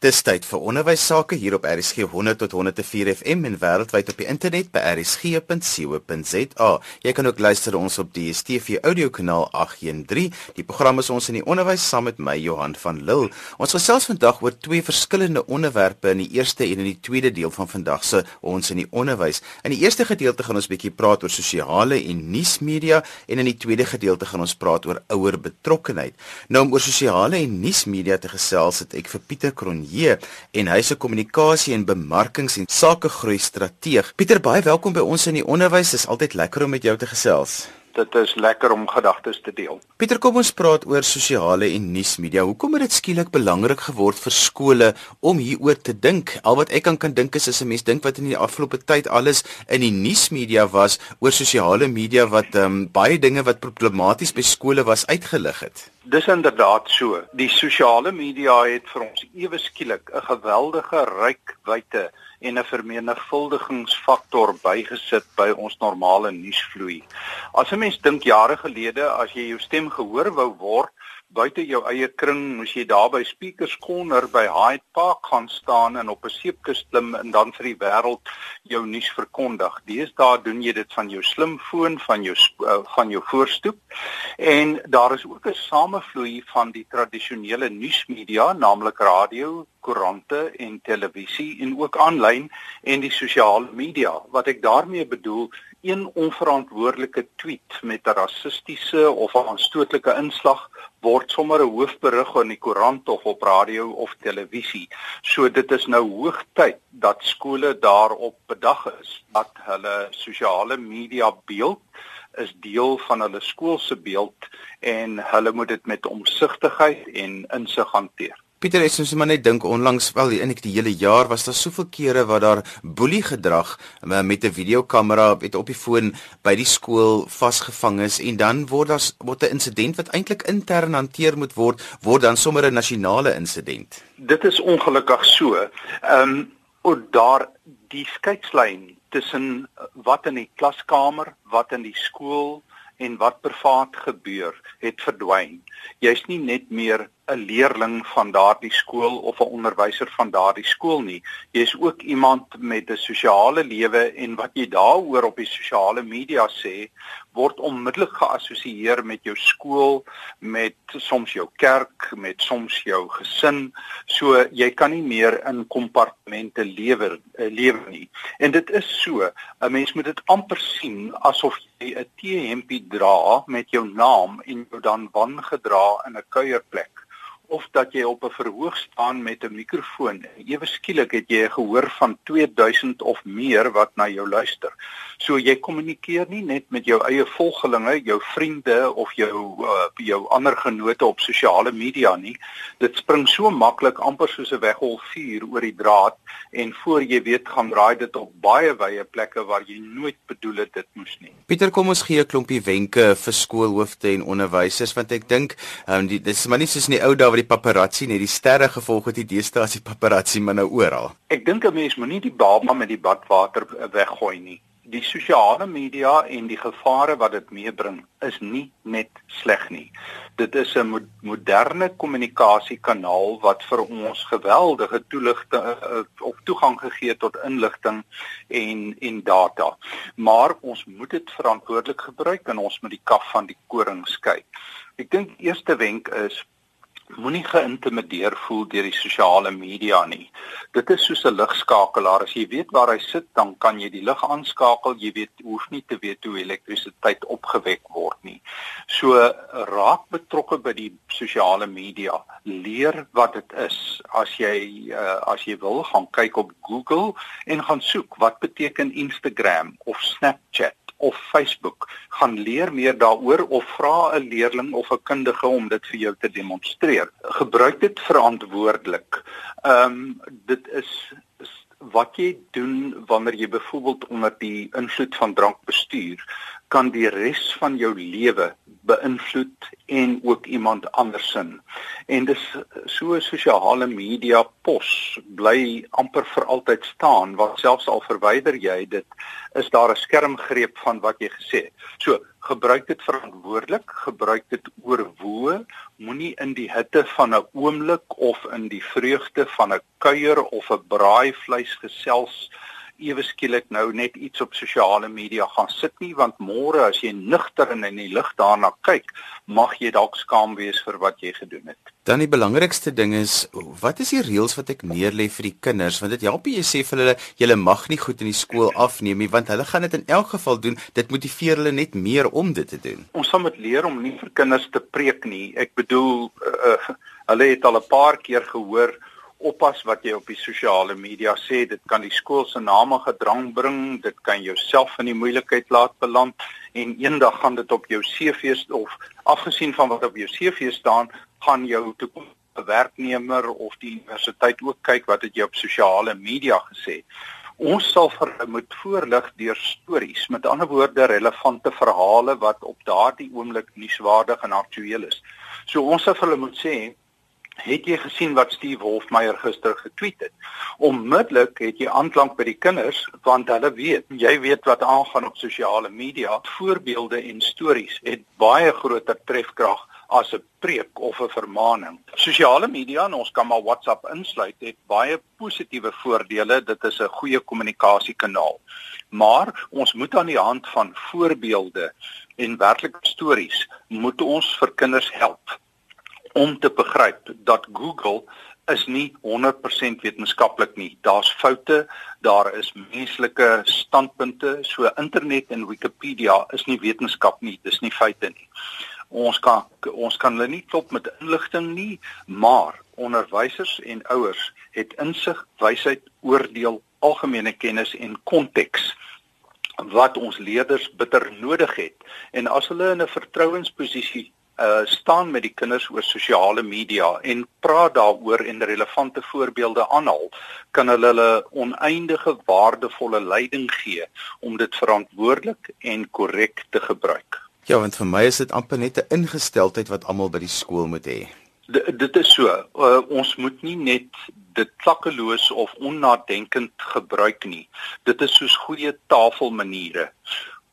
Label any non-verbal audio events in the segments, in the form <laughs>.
Dis tyd vir onderwys sake hier op RSG 100 tot 104 FM en wêreldwyd op die internet by rsg.co.za. Jy kan ook luister ons op die DStv audiokanaal 813. Die program is ons in die onderwys saam met my Johan van Lille. Ons gesels vandag oor twee verskillende onderwerpe in die eerste en in die tweede deel van vandag se ons in die onderwys. In die eerste gedeelte gaan ons bietjie praat oor sosiale en nuusmedia en in die tweede gedeelte gaan ons praat oor ouer betrokkenheid. Nou om oor sosiale en nuusmedia te gesels het ek vir Pieter Kron J en hy's 'n kommunikasie en bemarkings en sakegroei strateeg. Pieter, baie welkom by ons in die onderwys. Dit is altyd lekker om met jou te gesels. Dit is lekker om gedagtes te deel. Pieter, kom ons praat oor sosiale en nuusmedia. Hoekom het dit skielik belangrik geword vir skole om hieroor te dink? Al wat ek kan kan dink is as 'n mens dink wat in die afgelope tyd alles in die nuusmedia was oor sosiale media wat um, baie dinge wat problematies by skole was uitgelig het. Dis inderdaad so. Die sosiale media het vir ons ewe skielik 'n geweldige ryk wyte en 'n vermenigvuldigingsfaktor bygesit by ons normale nuusvloei. As 'n mens dink jare gelede as jy jou stem gehoor wou word, buite jou eie kring moes jy daar by Speakers Corner by Hyde Park gaan staan en op 'n seepkus klim en dan vir die wêreld jou nuus verkondig. Deesdae doen jy dit van jou slimfoon, van jou uh, van jou voorstoep. En daar is ook 'n samevloei van die tradisionele nuusmedia, naamlik radio, koerante en televisie en ook aanlyn en die sosiale media. Wat ek daarmee bedoel, een onverantwoordelike tweet met 'n rassistiese of aanstootlike inslag word sommer 'n hoofberig in die koerant of op radio of televisie. So dit is nou hoogtyd dat skole daarop bedag is dat hulle sosiale media beeld is deel van hulle skoolse beeld en hulle moet dit met omsigtigheid en insig hanteer. Pieter het soms maar net dink onlangs wel in ek die hele jaar was daar soveel kere wat daar boelie gedrag eh, met 'n videokamera het op die foon by die skool vasgevang is en dan word daar word 'n insident wat eintlik intern hanteer moet word word dan sommer 'n nasionale insident. Dit is ongelukkig so. Ehm um, of daar die skeidslyn tussen wat in die klaskamer, wat in die skool en wat privaat gebeur het verdwyn. Jy's nie net meer 'n leerling van daardie skool of 'n onderwyser van daardie skool nie. Jy is ook iemand met 'n sosiale lewe en wat jy daaroor op die sosiale media sê, word onmiddellik geassosieer met jou skool, met soms jou kerk, met soms jou gesin. So jy kan nie meer in kompartemente lewe eh, lewe nie. En dit is so, 'n mens moet dit amper sien asof jy 'n T-hempie dra met jou naam en jou dan wangedra in 'n kuierplek of dat jy op 'n verhoog staan met 'n mikrofoon. Ewe skielik het jy 'n gehoor van 2000 of meer wat na jou luister. So jy kommunikeer nie net met jou eie volgelinge, jou vriende of jou uh, jou ander genote op sosiale media nie. Dit spring so maklik amper soos 'n weggolfvuur oor die draad en voor jy weet gaan draai dit op baie wye plekke waar jy nooit bedoel het dit moes nie. Pieter, kom ons gee 'n klompie wenke vir skoolhoofde en onderwysers want ek dink um, dit is maar nie soos in die ou dae die paparazzi net die sterre gevolg het die deesdae as die paparazzi maar nou oral. Ek dink 'n mens moenie die baba met die badwater weggooi nie. Die sosiale media en die gevare wat dit meebring is nie net sleg nie. Dit is 'n mo moderne kommunikasiekanaal wat vir ons geweldige toeligting uh, of toegang gegee tot inligting en en data. Maar ons moet dit verantwoordelik gebruik en ons moet die kaf van die koring skei. Ek dink eerste wenk is moenie geïntimideer voel deur die sosiale media nie. Dit is soos 'n ligskakelaar. As jy weet waar hy sit, dan kan jy die lig aanskakel. Jy weet hoef nie te weet hoe elektrisiteit opgewek word nie. So raak betrokke by die sosiale media. Leer wat dit is. As jy uh, as jy wil, gaan kyk op Google en gaan soek wat beteken Instagram of Snapchat of Facebook gaan leer meer daaroor of vra 'n leerling of 'n kundige om dit vir jou te demonstreer. Gebruik dit verantwoordelik. Ehm um, dit is, wat jy doen wanneer jy byvoorbeeld onder die invloed van drank bestuur kan die res van jou lewe beïnvloed en ook iemand andersin. En dis so sosiale media pos bly amper vir altyd staan wat selfs al verwyder jy dit is daar 'n skermgreep van wat jy gesê het. So gebruik dit verantwoordelik, gebruik dit oorwoe, moenie in die hitte van 'n oomblik of in die vreugde van 'n kuier of 'n braaivleis gesels ewe skielik nou net iets op sosiale media gaan sit nie want môre as jy nugter en in die lig daarna kyk, mag jy dalk skaam wees vir wat jy gedoen het. Dan die belangrikste ding is, wat is die reëls wat ek neerlê vir die kinders want dit help jy sê vir hulle jy mag nie goed in die skool afneem nie want hulle gaan dit in elk geval doen. Dit motiveer hulle net meer om dit te doen. Ons moet leer om nie vir kinders te preek nie. Ek bedoel uh, hulle het al 'n paar keer gehoor oppas wat jy op die sosiale media sê, dit kan die skool se name gedrang bring, dit kan jouself in die moeilikheid laat beland en eendag gaan dit op jou CV of afgesien van wat op jou CV staan, gaan jou toekomstige werknemer of die universiteit ook kyk wat het jy op sosiale media gesê. Ons sal vir moet voorlig deur stories, met ander woorde relevante verhale wat op daardie oomblik nuuswaardig en aktueel is. So ons sal vir hulle moet sê Het jy gesien wat Steve Hofmeyer gister getweet het? Onmiddellik het jy aanklank by die kinders want hulle weet, jy weet wat aangaan op sosiale media. Voorbeelde en stories het baie groter trefkrag as 'n preek of 'n vermaaning. Sosiale media en ons kan maar WhatsApp insluit het baie positiewe voordele. Dit is 'n goeie kommunikasiekanaal. Maar ons moet aan die hand van voorbeelde en werklike stories moet ons vir kinders help om te begryp dat Google is nie 100% wetenskaplik nie. Daar's foute, daar is menslike standpunte. So internet en Wikipedia is nie wetenskap nie, dis nie feite nie. Ons kan ons kan hulle nie klop met inligting nie, maar onderwysers en ouers het insig, wysheid, oordeel, algemene kennis en konteks wat ons leerders bitter nodig het. En as hulle in 'n vertrouensposisie uh staan met die kinders oor sosiale media en praat daaroor en relevante voorbeelde aanhaal, kan hulle hulle oneindige waardevolle leiding gee om dit verantwoordelik en korrek te gebruik. Ja, want vir my is dit amper net 'n ingesteldheid wat almal by die skool moet hê. D dit is so. Uh, ons moet nie net dit klakkeloos of onnadenkend gebruik nie. Dit is soos goeie tafelmaniere.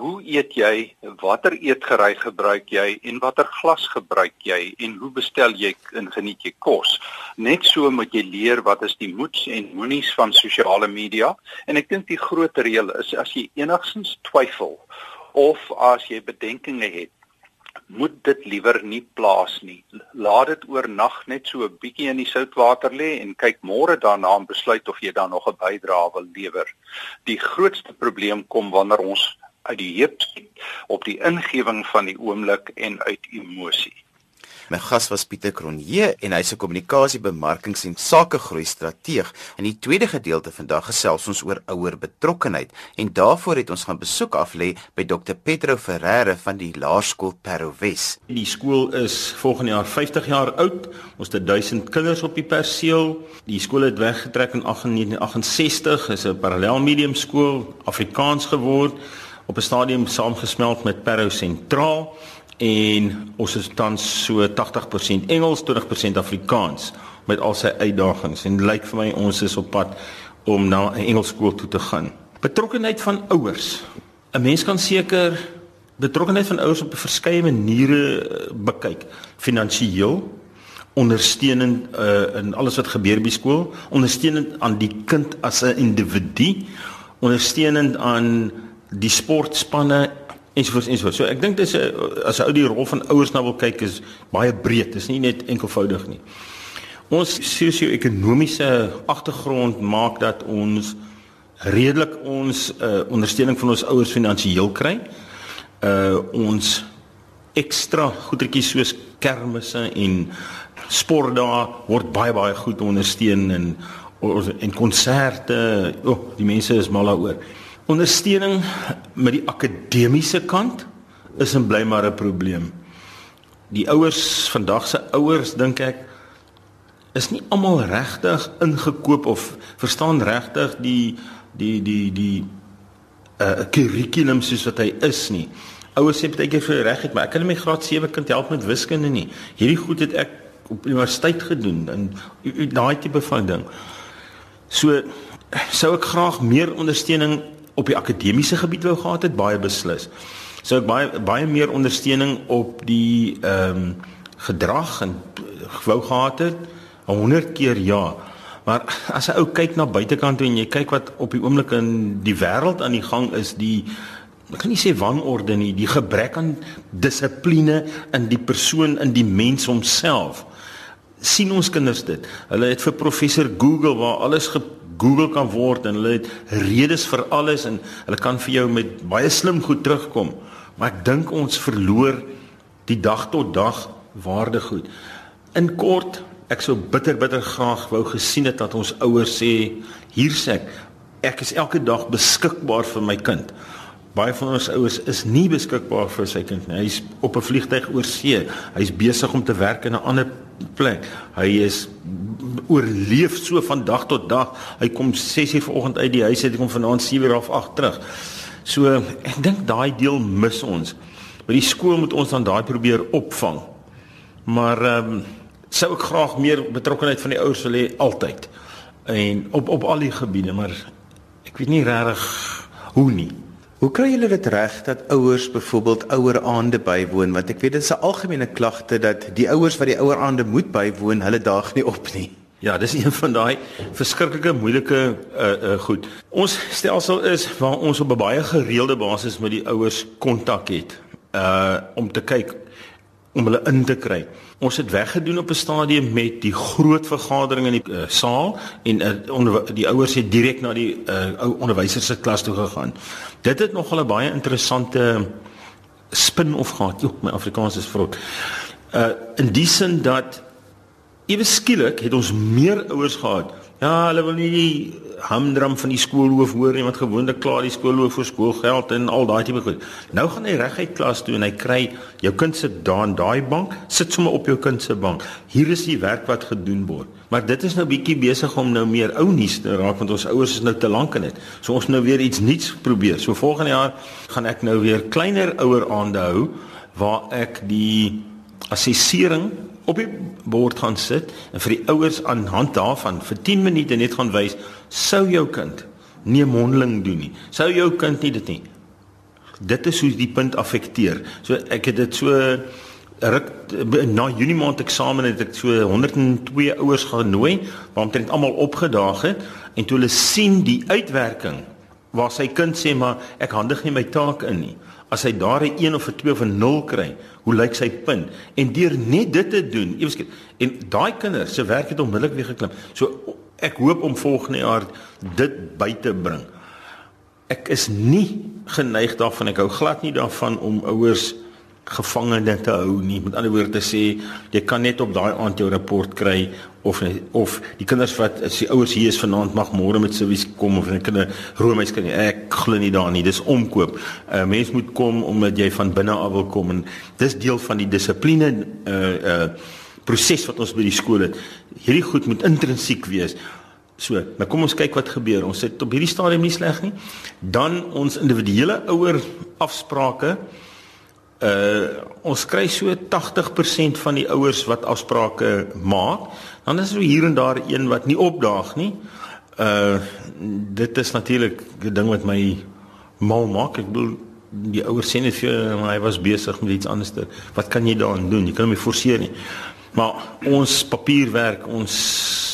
Hoe eet jy? Watter eetgerei gebruik jy en watter glas gebruik jy en hoe bestel jy en geniet jy kos? Net so moet jy leer wat is die moets en moenies van sosiale media en ek dink die groot reël is as jy enigsins twyfel of as jy bedenkinge het moet dit liewer nie plaas nie. Laat dit oornag net so 'n bietjie in die soutwater lê en kyk môre daarna en besluit of jy dan nog 'n bydrae wil lewer. Die grootste probleem kom wanneer ons uit die heup op die ingewing van die oomblik en uit emosie. My gas was Pieter Kronje en hy's 'n kommunikasiebemarkings- en sakegroei strateeg. In die tweede gedeelte vandag gesels ons oor ouer betrokkenheid en daarvoor het ons gaan besoek af lê by Dr Pedro Ferreira van die Laerskool Parowes. Die skool is volgende jaar 50 jaar oud. Ons het 1000 kinders op die perseel. Die skool het weggetrek in 1968, is 'n parallelmedium skool, Afrikaans geword op 'n stadium saamgesmelt met Parow Sentraal en ons is tans so 80% Engels, 20% Afrikaans met al sy uitdagings en lyk vir my ons is op pad om na 'n Engelsskool toe te gaan. Betrokkenheid van ouers. 'n Mens kan seker betrokkenheid van ouers op verskeie maniere eh, bekyk. Finansieel, ondersteunend uh, in alles wat gebeur by skool, ondersteunend aan die kind as 'n individu, ondersteunend aan die sportspanne ensovoorts ensovoorts. So ek dink dis 'n as 'n ou die rol van ouers nou wil kyk is baie breed. Dis nie net enkelvoudig nie. Ons sosio-ekonomiese agtergrond maak dat ons redelik ons uh, ondersteuning van ons ouers finansiëel kry. Uh ons ekstra goedertjies soos kermisse en sportdae word baie baie goed ondersteun en en konserte. O, oh, die mense is mal daaroor. Ondersteuning met die akademiese kant is en bly maar 'n probleem. Die ouers vandag se ouers dink ek is nie almal regtig ingekoop of verstaan regtig die die die die 'n uh, kurrikulum soos wat hy is nie. Ouers sê baie keer vir reg het, maar ek kan my graad 7 kind help met wiskunde nie. Hierdie goed het ek op universiteit gedoen en daai tipe van ding. So sou ek graag meer ondersteuning op die akademiese gebied wou gehad het, baie beslis. Sou ek baie baie meer ondersteuning op die ehm um, gedrag en wou gehad het 100 keer ja. Maar as 'n ou kyk na buitekant toe en jy kyk wat op die oomblik in die wêreld aan die gang is, die ek kan nie sê wanorde nie, die gebrek aan dissipline in die persoon in die mens homself. sien ons kinders dit. Hulle het vir professor Google waar alles gegoogel kan word en hulle het redes vir alles en hulle kan vir jou met baie slim goed terugkom. Maar ek dink ons verloor die dag tot dag waarde goed. In kort, ek sou bitter bitter graag wou gesien het dat ons ouers sê hier sê ek ek is elke dag beskikbaar vir my kind. Baie van ons ouers is nie beskikbaar vir sy kind nie. Hy's op 'n vliegtyg oor see. Hy's besig om te werk in 'n ander plek. Hy is oorleef so van dag tot dag. Hy kom 6:00 vanoggend uit die huis en kom vanaand 7:00 of 8 terug. So ek dink daai deel mis ons. By die skool moet ons dan daai probeer opvang. Maar ehm um, sou ek graag meer betrokkeheid van die ouers wil hê altyd. En op op al die gebiede, maar ek weet nie regtig hoe nie. Hoe kry julle dit reg dat ouers byvoorbeeld ouer aande bywoon want ek weet dit is 'n algemene klagte dat die ouers wat die ouer aande moet bywoon, hulle daag nie op nie. Ja, dis een van daai verskriklike moeilike uh uh goed. Ons stelsel is waar ons op 'n baie gereelde basis met die ouers kontak het uh om te kyk om hulle in te kry. Ons het weggedoen op 'n stadium met die groot vergadering in die uh, saal en uh, onder, die ouers het direk na die uh, ou onderwysers se klas toe gegaan. Dit het nog 'n baie interessante spin-off gehad. Jo, my Afrikaans is vrot. Uh in die sin dat ewe skielik het ons meer ouers gehad. Ja, hulle wil nie hamdram van die skoolhoof hoor nie want gewoonlik klaar die skoolhoof vir skoolgeld en al daai tipe goed. Nou gaan hy reguit klas toe en hy kry jou kind sit daar in daai bank, sit sommer op jou kind se bank. Hier is die werk wat gedoen word. Maar dit is nou bietjie besig om nou meer ou nuus te raak want ons ouers is nou te lank in dit. So ons nou weer iets nuuts probeer. So volgende jaar gaan ek nou weer kleiner ouer aande hou waar ek die assessering op die bord gaan sit en vir die ouers aan hand daarvan vir 10 minute net gaan wys sou jou kind nie mondeling doen nie. Sou jou kind nie dit nie. Dit is hoe die punt affekteer. So ek het dit so ruk na Junie maand eksamen het ek so 102 ouers genooi waaromtrent almal opgedaag het en toe hulle sien die uitwerking waar sy kind sê maar ek handig nie my taak in nie. As hy daar 'n 1 of 'n 2 of 'n 0 kry, hoe lyk sy punt? En deur net dit te doen, ewesklik en daai kinders se werk het onmiddellik weer geklim. So ek hoop om volgende jaar dit by te bring. Ek is nie geneig daarvan ek hou glad nie daarvan om ouers gevangene te hou nie. Met ander woorde sê, jy kan net op daai aand jou rapport kry of of die kinders wat as die ouers hier is vanaand mag môre met servies kom of 'n kinder roomys kan nie. Ek glo nie daarin nie. Dis omkoop. 'n uh, Mens moet kom omdat jy van binne af wil kom en dis deel van die dissipline uh uh proses wat ons by die skool het. Hierdie goed moet intrinsiek wees. So, nou kom ons kyk wat gebeur. Ons sit op hierdie stadium nie sleg nie. Dan ons individuele ouer afsprake uh ons kry so 80% van die ouers wat afsprake maak. Dan is er hier en daar een wat nie opdaag nie. Uh dit is natuurlik 'n ding wat my mal maak. Ek bedoel die ouers sê net vir my hy was besig met iets anders. Wat kan jy daaraan doen? Jy kan hom nie forceer nie. Maar ons papierwerk, ons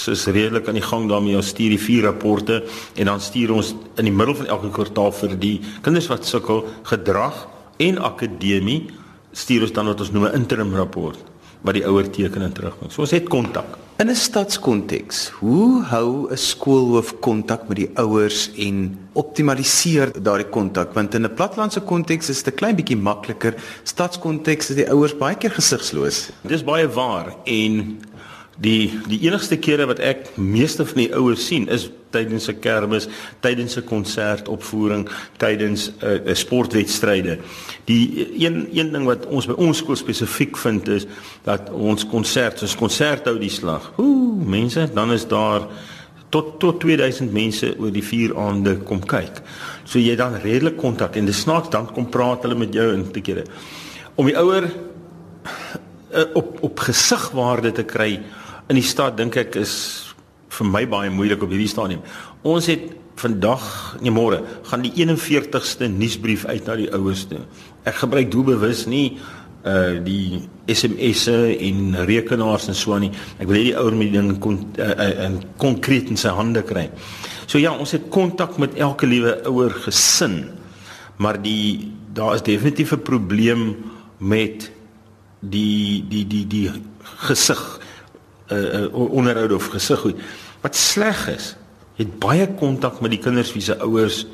is redelik aan die gang daarmee. Ons stuur die vier rapporte en dan stuur ons in die middel van elke kwartaal vir die kinders wat sukkel gedrag en akademie stuur ons dan wat ons noem 'n interim rapport wat die ouer teken en terugbring. So ons het kontak. In 'n stadskonteks, hoe hou 'n skoolhoof kontak met die ouers en optimaliseer daardie kontak? Want in 'n platlandse konteks is dit 'n klein bietjie makliker. Stadskonteks is die ouers baie keer gesigsloos. Dis baie waar en Die die enigste kere wat ek meeste van die ouers sien is tydens 'n kermis, tydens 'n konsertopvoering, tydens 'n uh, uh, sportwedstryde. Die een een ding wat ons by ons skool spesifiek vind is dat ons konsert, ons konserthou die slag. Ooh, mense, dan is daar tot tot 2000 mense oor die 4 aande kom kyk. So jy dan redelik kontak en dis snaaks dan kom praat hulle met jou in te kere. Om die ouer op op gesigwaarde te kry in die stad dink ek is vir my baie moeilik op hierdie stadium. Ons het vandag, nee môre, gaan die 41ste nuusbrief uit na die ouers toe. Ek gebruik doelbewus nie uh die SMS'e en rekenaars en so aan nie. Ek wil hê die ouer moet die ding kon uh, uh, konkreet in sy hande kry. So ja, ons het kontak met elke liewe ouer gesin. Maar die daar is definitief 'n probleem met die die die die gesig uh, uh onderhoud of gesig goed. Wat sleg is, het baie kontak met die kinders wie se ouers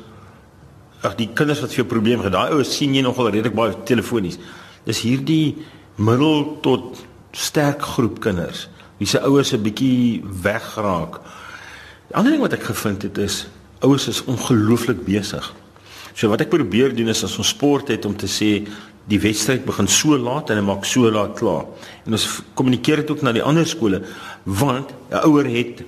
ag die kinders wat vir jou probleem het. Daai ouers sien jy nogal redelik baie telefonies. Dis hierdie middel tot sterk groep kinders wie se ouers 'n bietjie wegraak. Die ander ding wat ek gevind het is ouers is ongelooflik besig. So wat ek probeer doen is as ons sport het om te sê die wedstryd begin so laat en hy maak so laat klaar. En ons kommunikeer dit ook na die ander skole want 'n ouer het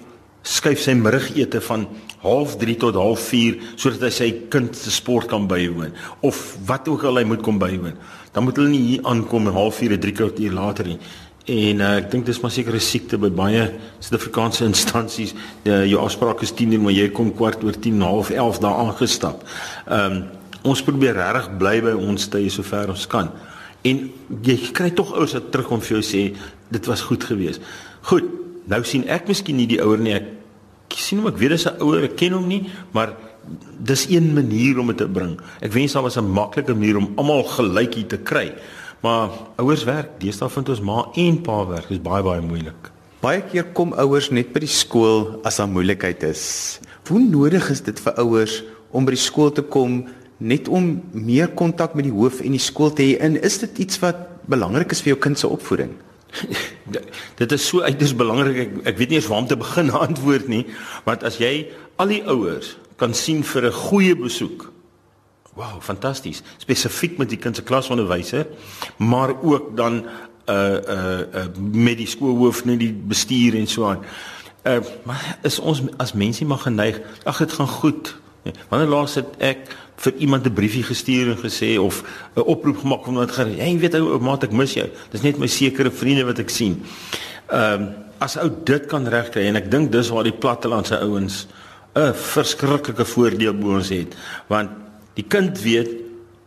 skuif sy middagete van 0.30 tot 0.4 sodat hy sy kind se sport kan bywoon of wat ook al hy moet kom bywoon. Dan moet hulle nie hier aankom en 0.4 3 kwartier later nie. En uh, ek dink dis maar seker 'n siekte by baie Suid-Afrikaanse <laughs> instansies. Uh, jou afspraak is 10:00 maar jy kom kwart oor 10, half 11 daar aangestap. Ehm um, ons probeer regtig bly by ons tye sover ons kan. En jy kry tog ouers wat terugkom vir jou sê dit was goed geweest. Goed, nou sien ek miskien nie die ouer nie. Ek sien hom ek weet dis 'n ouer, ek ken hom nie, maar dis een manier om dit te bring. Ek wens daar was 'n makliker manier om almal gelyk hier te kry. Maar ouers werk, deesdae vind ons ma en pa werk, dis baie baie moeilik. Baie keer kom ouers net by die skool as daar moeilikheid is. Hoe nodig is dit vir ouers om by die skool te kom net om meer kontak met die hoof en die skool te hê? En is dit iets wat belangrik is vir jou kind se opvoeding? Dit is so uiters belangrik ek ek weet nie eens waar om te begin <laughs> antwoord nie want as jy al die ouers kan sien vir 'n goeie besoek wow fantasties spesifiek met die kind se klasonderwyser maar ook dan uh uh, uh met die skoolhoof net die bestuur en so aan. Uh maar is ons as mense maar geneig ag dit gaan goed <laughs> wanneer laas het ek vir iemand 'n briefie gestuur en gesê of 'n oproep gemaak om wat gereg. Jy weet ou maat ek mis jou. Dis net my sekere vriende wat ek sien. Ehm um, as ou dit kan regkry en ek dink dis waar die plattelandse ouens 'n verskriklike voordeel bo ons het want die kind weet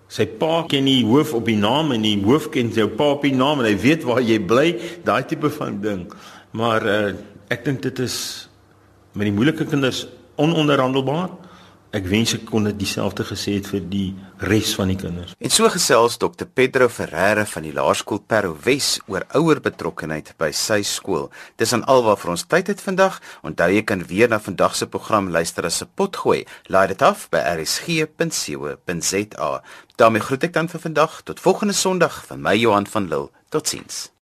sy pa ken die hoof op die naam en die hoof ken jou pa op die naam en hy weet waar jy bly daai tipe van ding maar uh, ek dink dit is met die moeilike kinders ononderhandelbaar Ek wens ek kon dit dieselfde gesê het vir die res van die kinders. En so gesels Dr Pedro Ferreira van die Laerskool Parow Wes oor ouer betrokkenheid by sy skool. Dis aan alwaar vir ons tyd het vandag. Onthou jy kan weer na vandag se program luister as 'n potgooi. Laai dit af by rsg.co.za. daarmee groet ek dan vir vandag tot volgende Sondag van my Johan van Lille. Totsiens.